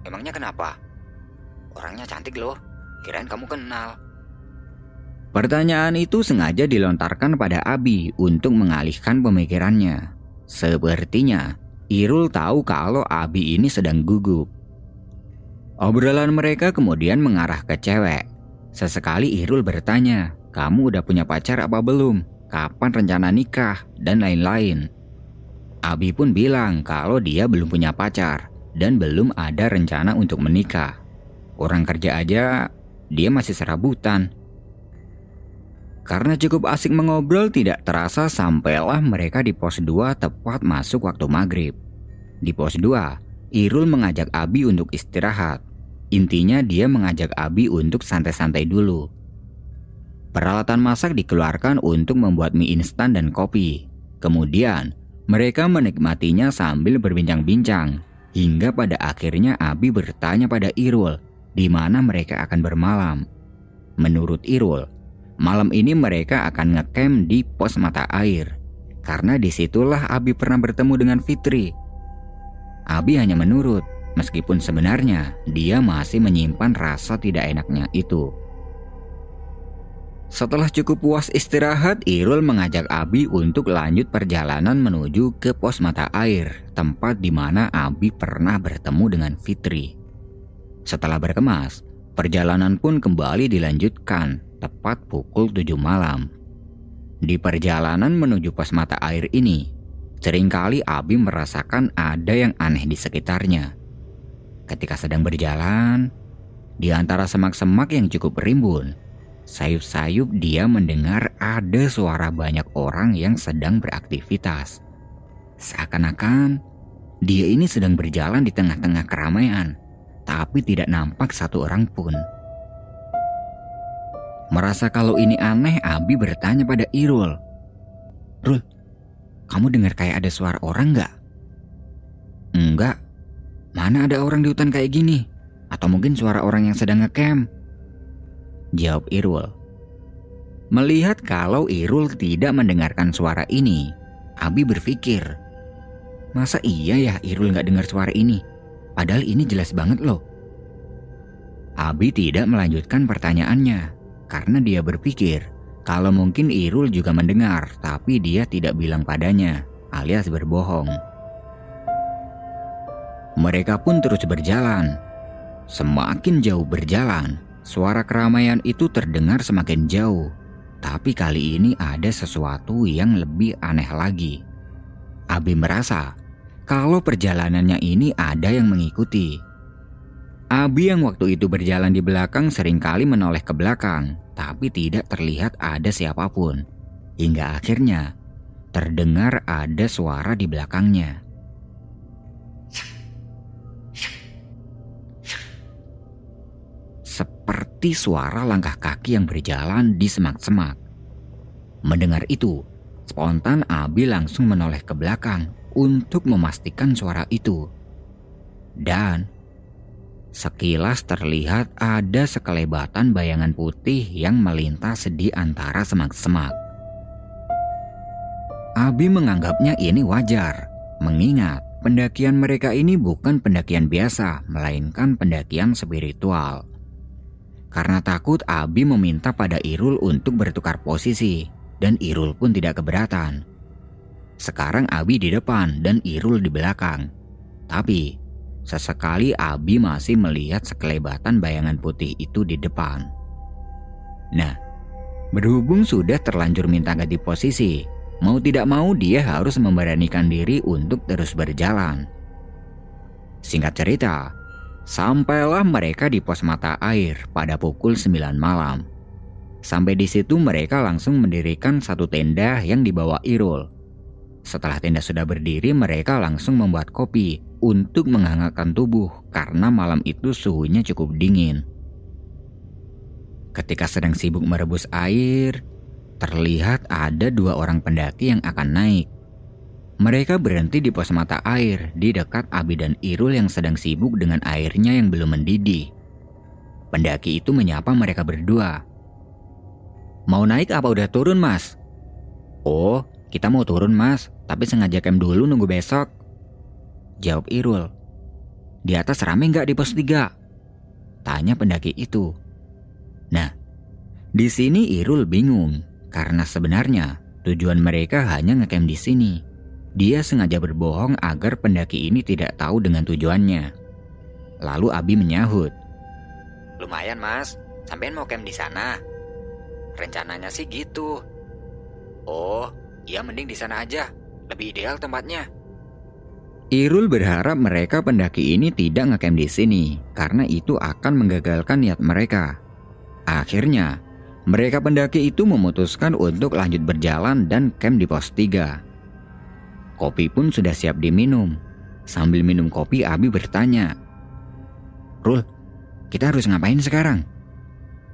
Emangnya kenapa? Orangnya cantik loh, kirain kamu kenal. Pertanyaan itu sengaja dilontarkan pada Abi untuk mengalihkan pemikirannya. Sepertinya Irul tahu kalau Abi ini sedang gugup. Obrolan mereka kemudian mengarah ke cewek. Sesekali Irul bertanya, kamu udah punya pacar apa belum? Kapan rencana nikah? Dan lain-lain. Abi pun bilang kalau dia belum punya pacar dan belum ada rencana untuk menikah. Orang kerja aja, dia masih serabutan. Karena cukup asik mengobrol tidak terasa sampailah mereka di pos 2 tepat masuk waktu maghrib. Di pos 2, Irul mengajak Abi untuk istirahat. Intinya dia mengajak Abi untuk santai-santai dulu. Peralatan masak dikeluarkan untuk membuat mie instan dan kopi. Kemudian, mereka menikmatinya sambil berbincang-bincang. Hingga pada akhirnya Abi bertanya pada Irul di mana mereka akan bermalam. Menurut Irul, malam ini mereka akan ngecamp di pos mata air. Karena di situlah Abi pernah bertemu dengan Fitri. Abi hanya menurut meskipun sebenarnya dia masih menyimpan rasa tidak enaknya itu. Setelah cukup puas istirahat, Irul mengajak Abi untuk lanjut perjalanan menuju ke pos mata air, tempat di mana Abi pernah bertemu dengan Fitri. Setelah berkemas, perjalanan pun kembali dilanjutkan tepat pukul 7 malam. Di perjalanan menuju pos mata air ini, sering kali Abi merasakan ada yang aneh di sekitarnya. Ketika sedang berjalan, di antara semak-semak yang cukup rimbun, sayup-sayup dia mendengar ada suara banyak orang yang sedang beraktivitas. Seakan-akan dia ini sedang berjalan di tengah-tengah keramaian, tapi tidak nampak satu orang pun. Merasa kalau ini aneh, Abi bertanya pada Irul. Rul, kamu dengar kayak ada suara orang nggak? Enggak, Mana ada orang di hutan kayak gini? Atau mungkin suara orang yang sedang ngecamp? Jawab Irul. Melihat kalau Irul tidak mendengarkan suara ini, Abi berpikir, masa iya ya Irul nggak dengar suara ini? Padahal ini jelas banget loh. Abi tidak melanjutkan pertanyaannya karena dia berpikir kalau mungkin Irul juga mendengar tapi dia tidak bilang padanya alias berbohong. Mereka pun terus berjalan. Semakin jauh berjalan, suara keramaian itu terdengar semakin jauh. Tapi kali ini ada sesuatu yang lebih aneh lagi. Abi merasa kalau perjalanannya ini ada yang mengikuti. Abi yang waktu itu berjalan di belakang sering kali menoleh ke belakang, tapi tidak terlihat ada siapa pun. Hingga akhirnya terdengar ada suara di belakangnya. Seperti suara langkah kaki yang berjalan di semak-semak. Mendengar itu, spontan Abi langsung menoleh ke belakang untuk memastikan suara itu. Dan sekilas terlihat ada sekelebatan bayangan putih yang melintas di antara semak-semak. Abi menganggapnya ini wajar, mengingat pendakian mereka ini bukan pendakian biasa, melainkan pendakian spiritual. Karena takut, Abi meminta pada Irul untuk bertukar posisi, dan Irul pun tidak keberatan. Sekarang Abi di depan dan Irul di belakang. Tapi, sesekali Abi masih melihat sekelebatan bayangan putih itu di depan. Nah, berhubung sudah terlanjur minta ganti posisi, mau tidak mau dia harus memberanikan diri untuk terus berjalan. Singkat cerita, sampailah mereka di pos mata air pada pukul 9 malam. Sampai di situ mereka langsung mendirikan satu tenda yang dibawa Irul setelah tenda sudah berdiri, mereka langsung membuat kopi untuk menghangatkan tubuh karena malam itu suhunya cukup dingin. Ketika sedang sibuk merebus air, terlihat ada dua orang pendaki yang akan naik. Mereka berhenti di pos mata air di dekat Abi dan Irul yang sedang sibuk dengan airnya yang belum mendidih. Pendaki itu menyapa mereka berdua. Mau naik apa udah turun mas? Oh, kita mau turun mas, tapi sengaja camp dulu nunggu besok. Jawab Irul. Di atas rame nggak di pos 3? Tanya pendaki itu. Nah, di sini Irul bingung karena sebenarnya tujuan mereka hanya ngecamp di sini. Dia sengaja berbohong agar pendaki ini tidak tahu dengan tujuannya. Lalu Abi menyahut. Lumayan mas, sampean mau camp di sana. Rencananya sih gitu. Oh, Ya mending di sana aja, lebih ideal tempatnya. Irul berharap mereka pendaki ini tidak ngecamp di sini karena itu akan menggagalkan niat mereka. Akhirnya, mereka pendaki itu memutuskan untuk lanjut berjalan dan camp di pos 3. Kopi pun sudah siap diminum. Sambil minum kopi, Abi bertanya, Rul, kita harus ngapain sekarang?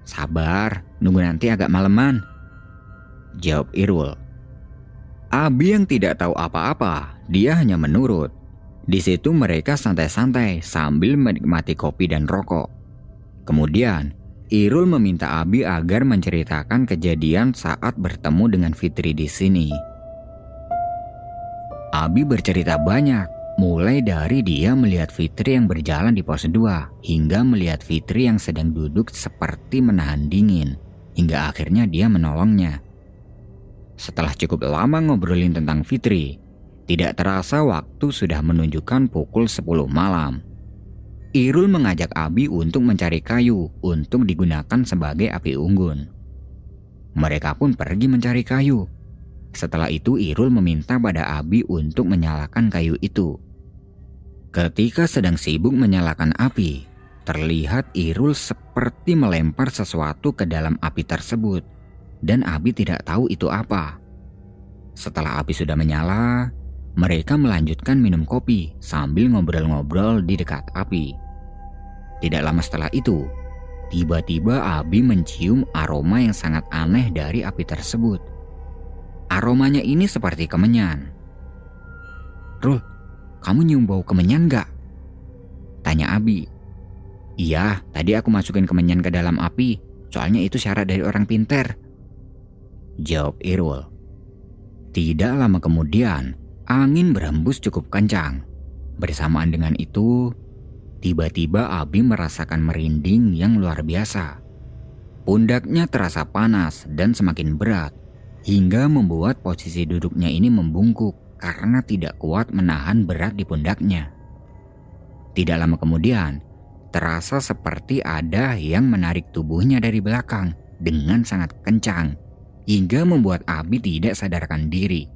Sabar, nunggu nanti agak maleman. Jawab Irul. Abi yang tidak tahu apa-apa, dia hanya menurut. Di situ mereka santai-santai sambil menikmati kopi dan rokok. Kemudian, Irul meminta Abi agar menceritakan kejadian saat bertemu dengan Fitri di sini. Abi bercerita banyak, mulai dari dia melihat Fitri yang berjalan di pos 2 hingga melihat Fitri yang sedang duduk seperti menahan dingin, hingga akhirnya dia menolongnya. Setelah cukup lama ngobrolin tentang Fitri, tidak terasa waktu sudah menunjukkan pukul 10 malam. Irul mengajak Abi untuk mencari kayu untuk digunakan sebagai api unggun. Mereka pun pergi mencari kayu. Setelah itu Irul meminta pada Abi untuk menyalakan kayu itu. Ketika sedang sibuk menyalakan api, terlihat Irul seperti melempar sesuatu ke dalam api tersebut dan Abi tidak tahu itu apa. Setelah api sudah menyala, mereka melanjutkan minum kopi sambil ngobrol-ngobrol di dekat api. Tidak lama setelah itu, tiba-tiba Abi mencium aroma yang sangat aneh dari api tersebut. Aromanya ini seperti kemenyan. Rul, kamu nyium bau kemenyan gak? Tanya Abi. Iya, tadi aku masukin kemenyan ke dalam api, soalnya itu syarat dari orang pinter. Jawab Irul. Tidak lama kemudian, angin berhembus cukup kencang. Bersamaan dengan itu, tiba-tiba Abi merasakan merinding yang luar biasa. Pundaknya terasa panas dan semakin berat, hingga membuat posisi duduknya ini membungkuk karena tidak kuat menahan berat di pundaknya. Tidak lama kemudian, terasa seperti ada yang menarik tubuhnya dari belakang dengan sangat kencang hingga membuat Abi tidak sadarkan diri.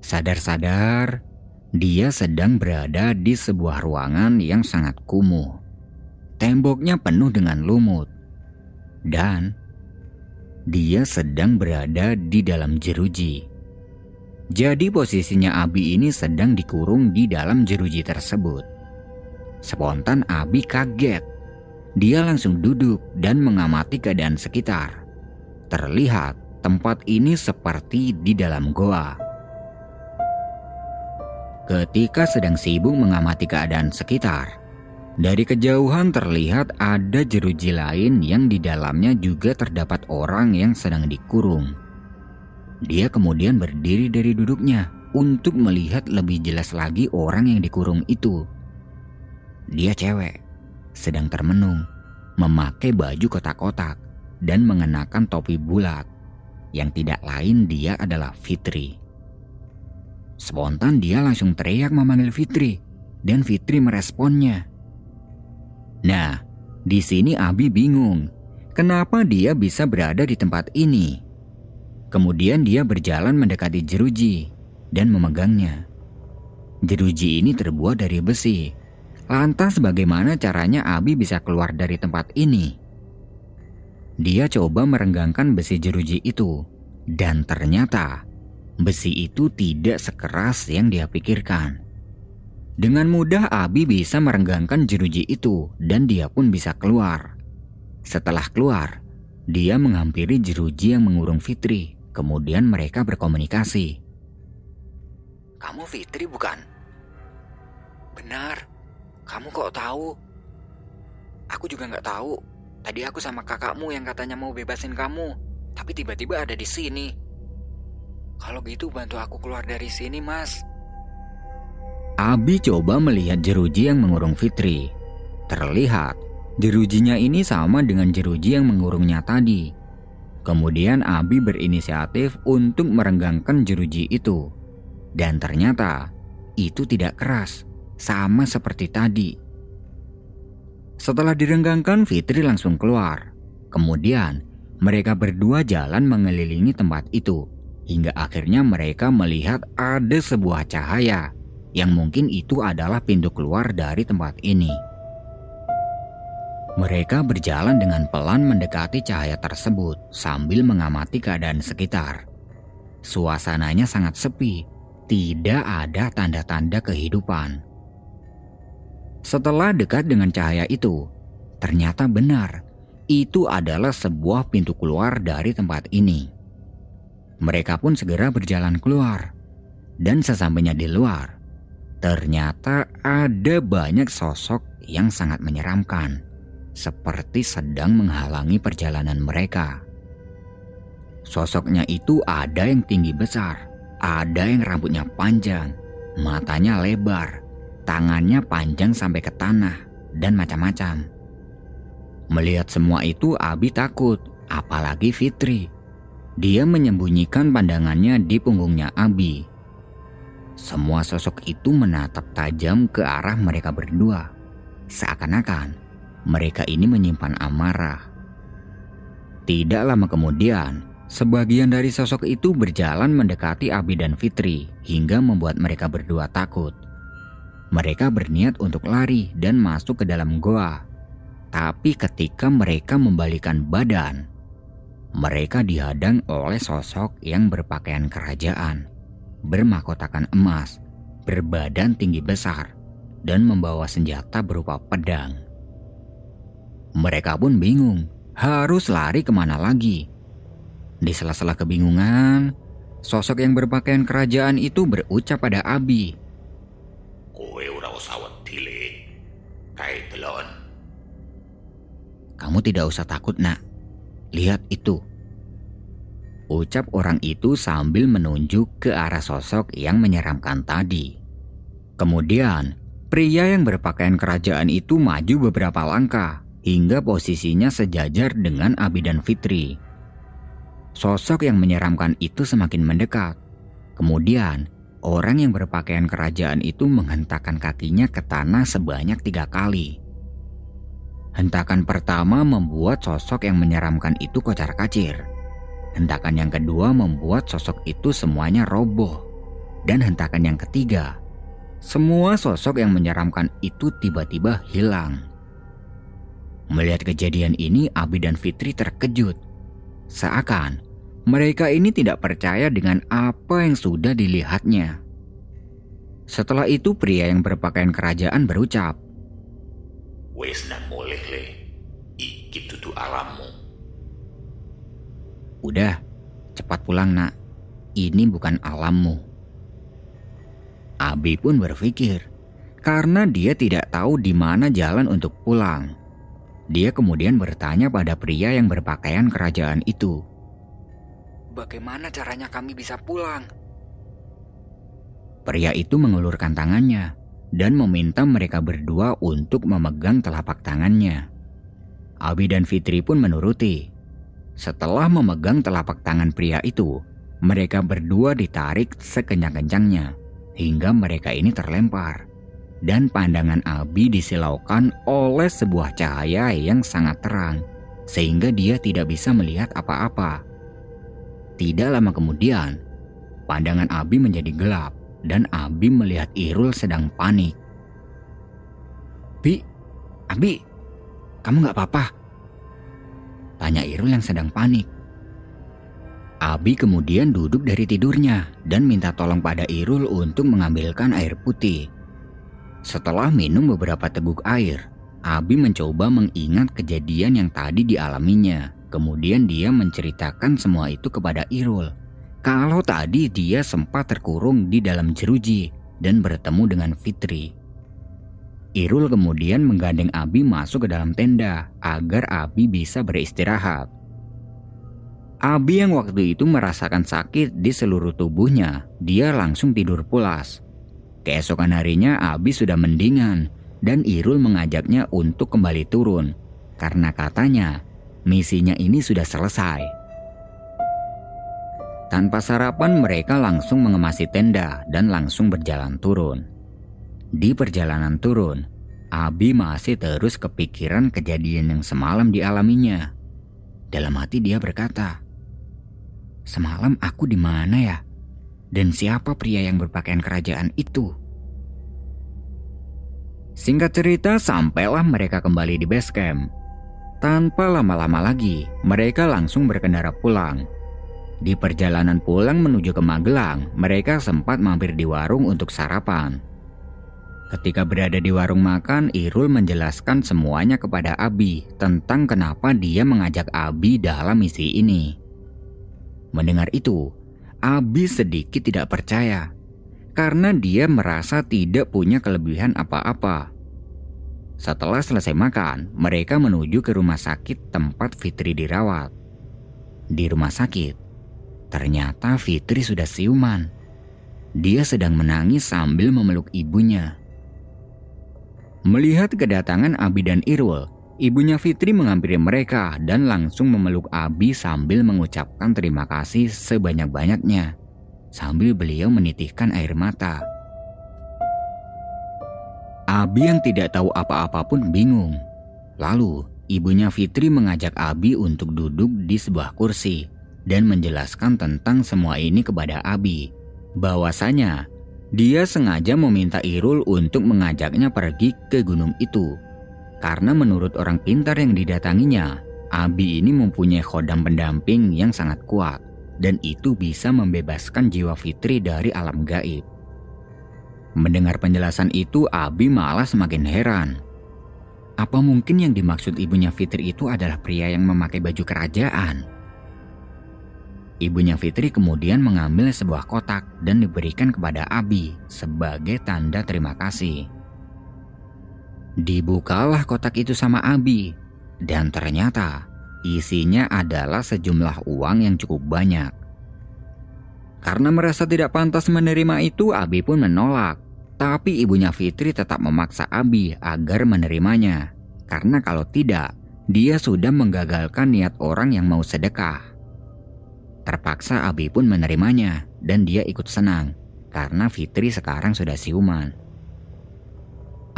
Sadar-sadar, dia sedang berada di sebuah ruangan yang sangat kumuh. Temboknya penuh dengan lumut. Dan dia sedang berada di dalam jeruji. Jadi posisinya Abi ini sedang dikurung di dalam jeruji tersebut. Spontan Abi kaget dia langsung duduk dan mengamati keadaan sekitar. Terlihat tempat ini seperti di dalam goa. Ketika sedang sibuk mengamati keadaan sekitar, dari kejauhan terlihat ada jeruji lain yang di dalamnya juga terdapat orang yang sedang dikurung. Dia kemudian berdiri dari duduknya untuk melihat lebih jelas lagi orang yang dikurung itu. Dia cewek, sedang termenung, memakai baju kotak-kotak, dan mengenakan topi bulat. Yang tidak lain dia adalah Fitri. Spontan dia langsung teriak memanggil Fitri, dan Fitri meresponnya. Nah, di sini Abi bingung, kenapa dia bisa berada di tempat ini. Kemudian dia berjalan mendekati jeruji dan memegangnya. Jeruji ini terbuat dari besi. Lantas bagaimana caranya Abi bisa keluar dari tempat ini? Dia coba merenggangkan besi jeruji itu. Dan ternyata besi itu tidak sekeras yang dia pikirkan. Dengan mudah Abi bisa merenggangkan jeruji itu dan dia pun bisa keluar. Setelah keluar, dia menghampiri jeruji yang mengurung Fitri. Kemudian mereka berkomunikasi. Kamu Fitri bukan? Benar. Kamu kok tahu? Aku juga nggak tahu. Tadi aku sama kakakmu yang katanya mau bebasin kamu, tapi tiba-tiba ada di sini. Kalau gitu bantu aku keluar dari sini, Mas. Abi coba melihat jeruji yang mengurung Fitri. Terlihat jerujinya ini sama dengan jeruji yang mengurungnya tadi. Kemudian Abi berinisiatif untuk merenggangkan jeruji itu. Dan ternyata itu tidak keras, sama seperti tadi. Setelah direnggangkan, Fitri langsung keluar. Kemudian, mereka berdua jalan mengelilingi tempat itu, hingga akhirnya mereka melihat ada sebuah cahaya yang mungkin itu adalah pintu keluar dari tempat ini. Mereka berjalan dengan pelan mendekati cahaya tersebut sambil mengamati keadaan sekitar. Suasananya sangat sepi tidak ada tanda-tanda kehidupan. Setelah dekat dengan cahaya itu, ternyata benar itu adalah sebuah pintu keluar dari tempat ini. Mereka pun segera berjalan keluar, dan sesampainya di luar, ternyata ada banyak sosok yang sangat menyeramkan, seperti sedang menghalangi perjalanan mereka. Sosoknya itu ada yang tinggi besar, ada yang rambutnya panjang, matanya lebar, tangannya panjang sampai ke tanah, dan macam-macam. Melihat semua itu, Abi takut, apalagi Fitri. Dia menyembunyikan pandangannya di punggungnya Abi. Semua sosok itu menatap tajam ke arah mereka berdua, seakan-akan mereka ini menyimpan amarah. Tidak lama kemudian, Sebagian dari sosok itu berjalan mendekati Abi dan Fitri hingga membuat mereka berdua takut. Mereka berniat untuk lari dan masuk ke dalam goa. Tapi ketika mereka membalikan badan, mereka dihadang oleh sosok yang berpakaian kerajaan, bermahkotakan emas, berbadan tinggi besar, dan membawa senjata berupa pedang. Mereka pun bingung, harus lari ke mana lagi di sela-sela kebingungan, sosok yang berpakaian kerajaan itu berucap pada Abi. Kowe ora usah wedi Kae delon. Kamu tidak usah takut, Nak. Lihat itu. Ucap orang itu sambil menunjuk ke arah sosok yang menyeramkan tadi. Kemudian, pria yang berpakaian kerajaan itu maju beberapa langkah hingga posisinya sejajar dengan Abi dan Fitri. Sosok yang menyeramkan itu semakin mendekat. Kemudian, orang yang berpakaian kerajaan itu menghentakkan kakinya ke tanah sebanyak tiga kali. Hentakan pertama membuat sosok yang menyeramkan itu kocar kacir. Hentakan yang kedua membuat sosok itu semuanya roboh. Dan hentakan yang ketiga, semua sosok yang menyeramkan itu tiba-tiba hilang. Melihat kejadian ini, Abi dan Fitri terkejut Seakan mereka ini tidak percaya dengan apa yang sudah dilihatnya. Setelah itu pria yang berpakaian kerajaan berucap, Wis nak mulih le, iki dudu alammu. Udah, cepat pulang nak. Ini bukan alammu. Abi pun berpikir, karena dia tidak tahu di mana jalan untuk pulang. Dia kemudian bertanya pada pria yang berpakaian kerajaan itu. Bagaimana caranya kami bisa pulang? Pria itu mengulurkan tangannya dan meminta mereka berdua untuk memegang telapak tangannya. Abi dan Fitri pun menuruti. Setelah memegang telapak tangan pria itu, mereka berdua ditarik sekencang-kencangnya hingga mereka ini terlempar. Dan pandangan Abi disilaukan oleh sebuah cahaya yang sangat terang, sehingga dia tidak bisa melihat apa-apa. Tidak lama kemudian, pandangan Abi menjadi gelap dan Abi melihat Irul sedang panik. Bi, Abi, kamu gak apa-apa? Tanya Irul yang sedang panik. Abi kemudian duduk dari tidurnya dan minta tolong pada Irul untuk mengambilkan air putih. Setelah minum beberapa teguk air, Abi mencoba mengingat kejadian yang tadi dialaminya. Kemudian dia menceritakan semua itu kepada Irul kalau tadi dia sempat terkurung di dalam jeruji dan bertemu dengan Fitri. Irul kemudian menggandeng Abi masuk ke dalam tenda agar Abi bisa beristirahat. Abi yang waktu itu merasakan sakit di seluruh tubuhnya, dia langsung tidur pulas. Keesokan harinya Abi sudah mendingan dan Irul mengajaknya untuk kembali turun karena katanya misinya ini sudah selesai. Tanpa sarapan mereka langsung mengemasi tenda dan langsung berjalan turun. Di perjalanan turun, Abi masih terus kepikiran kejadian yang semalam dialaminya. Dalam hati dia berkata, Semalam aku di mana ya? Dan siapa pria yang berpakaian kerajaan itu? Singkat cerita, sampailah mereka kembali di base camp. Tanpa lama-lama lagi, mereka langsung berkendara pulang di perjalanan pulang menuju ke Magelang, mereka sempat mampir di warung untuk sarapan. Ketika berada di warung makan, Irul menjelaskan semuanya kepada Abi tentang kenapa dia mengajak Abi dalam misi ini. Mendengar itu, Abi sedikit tidak percaya karena dia merasa tidak punya kelebihan apa-apa. Setelah selesai makan, mereka menuju ke rumah sakit tempat Fitri dirawat. Di rumah sakit, Ternyata Fitri sudah siuman. Dia sedang menangis sambil memeluk ibunya. Melihat kedatangan Abi dan Irul, ibunya Fitri menghampiri mereka dan langsung memeluk Abi sambil mengucapkan terima kasih sebanyak-banyaknya. Sambil beliau menitihkan air mata. Abi yang tidak tahu apa-apa pun bingung. Lalu, ibunya Fitri mengajak Abi untuk duduk di sebuah kursi dan menjelaskan tentang semua ini kepada Abi. Bahwasanya dia sengaja meminta Irul untuk mengajaknya pergi ke gunung itu. Karena menurut orang pintar yang didatanginya, Abi ini mempunyai khodam pendamping yang sangat kuat dan itu bisa membebaskan jiwa Fitri dari alam gaib. Mendengar penjelasan itu, Abi malah semakin heran. Apa mungkin yang dimaksud ibunya Fitri itu adalah pria yang memakai baju kerajaan? Ibunya Fitri kemudian mengambil sebuah kotak dan diberikan kepada Abi sebagai tanda terima kasih. Dibukalah kotak itu sama Abi, dan ternyata isinya adalah sejumlah uang yang cukup banyak. Karena merasa tidak pantas menerima itu, Abi pun menolak. Tapi ibunya Fitri tetap memaksa Abi agar menerimanya. Karena kalau tidak, dia sudah menggagalkan niat orang yang mau sedekah. Terpaksa Abi pun menerimanya dan dia ikut senang karena Fitri sekarang sudah siuman.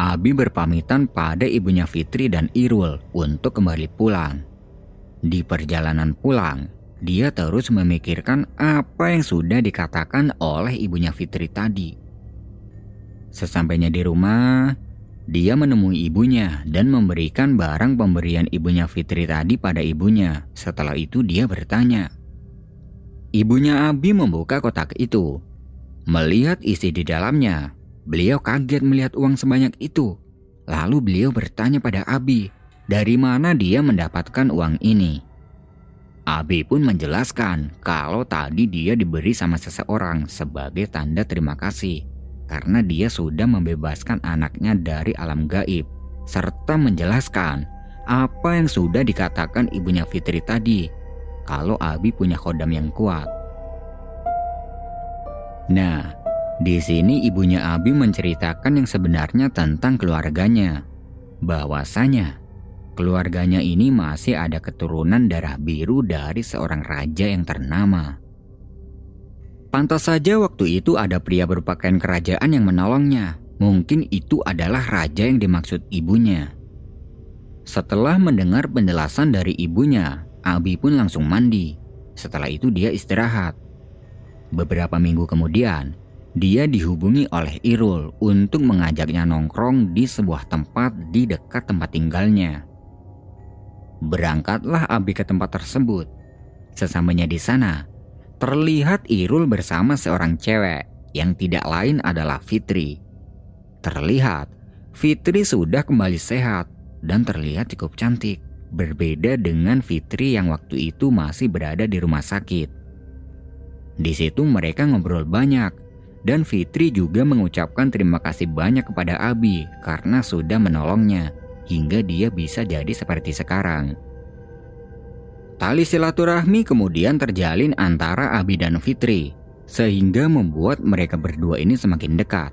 Abi berpamitan pada ibunya Fitri dan Irul untuk kembali pulang. Di perjalanan pulang, dia terus memikirkan apa yang sudah dikatakan oleh ibunya Fitri tadi. Sesampainya di rumah, dia menemui ibunya dan memberikan barang pemberian ibunya Fitri tadi pada ibunya. Setelah itu dia bertanya, Ibunya Abi membuka kotak itu. Melihat isi di dalamnya, beliau kaget melihat uang sebanyak itu. Lalu beliau bertanya pada Abi, dari mana dia mendapatkan uang ini. Abi pun menjelaskan kalau tadi dia diberi sama seseorang sebagai tanda terima kasih karena dia sudah membebaskan anaknya dari alam gaib serta menjelaskan apa yang sudah dikatakan ibunya Fitri tadi kalau Abi punya kodam yang kuat. Nah, di sini ibunya Abi menceritakan yang sebenarnya tentang keluarganya. Bahwasanya Keluarganya ini masih ada keturunan darah biru dari seorang raja yang ternama. Pantas saja waktu itu ada pria berpakaian kerajaan yang menolongnya. Mungkin itu adalah raja yang dimaksud ibunya. Setelah mendengar penjelasan dari ibunya, Abi pun langsung mandi. Setelah itu dia istirahat. Beberapa minggu kemudian, dia dihubungi oleh Irul untuk mengajaknya nongkrong di sebuah tempat di dekat tempat tinggalnya. Berangkatlah Abi ke tempat tersebut. Sesamanya di sana, terlihat Irul bersama seorang cewek yang tidak lain adalah Fitri. Terlihat Fitri sudah kembali sehat dan terlihat cukup cantik, berbeda dengan Fitri yang waktu itu masih berada di rumah sakit. Di situ mereka ngobrol banyak dan Fitri juga mengucapkan terima kasih banyak kepada Abi karena sudah menolongnya hingga dia bisa jadi seperti sekarang. Tali silaturahmi kemudian terjalin antara Abi dan Fitri, sehingga membuat mereka berdua ini semakin dekat.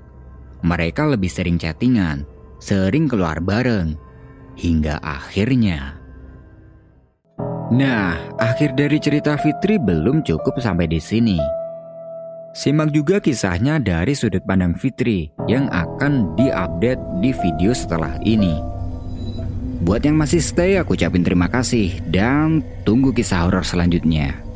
Mereka lebih sering chattingan, sering keluar bareng, hingga akhirnya. Nah, akhir dari cerita Fitri belum cukup sampai di sini. Simak juga kisahnya dari sudut pandang Fitri yang akan diupdate di video setelah ini. Buat yang masih stay, aku ucapin terima kasih dan tunggu kisah horor selanjutnya.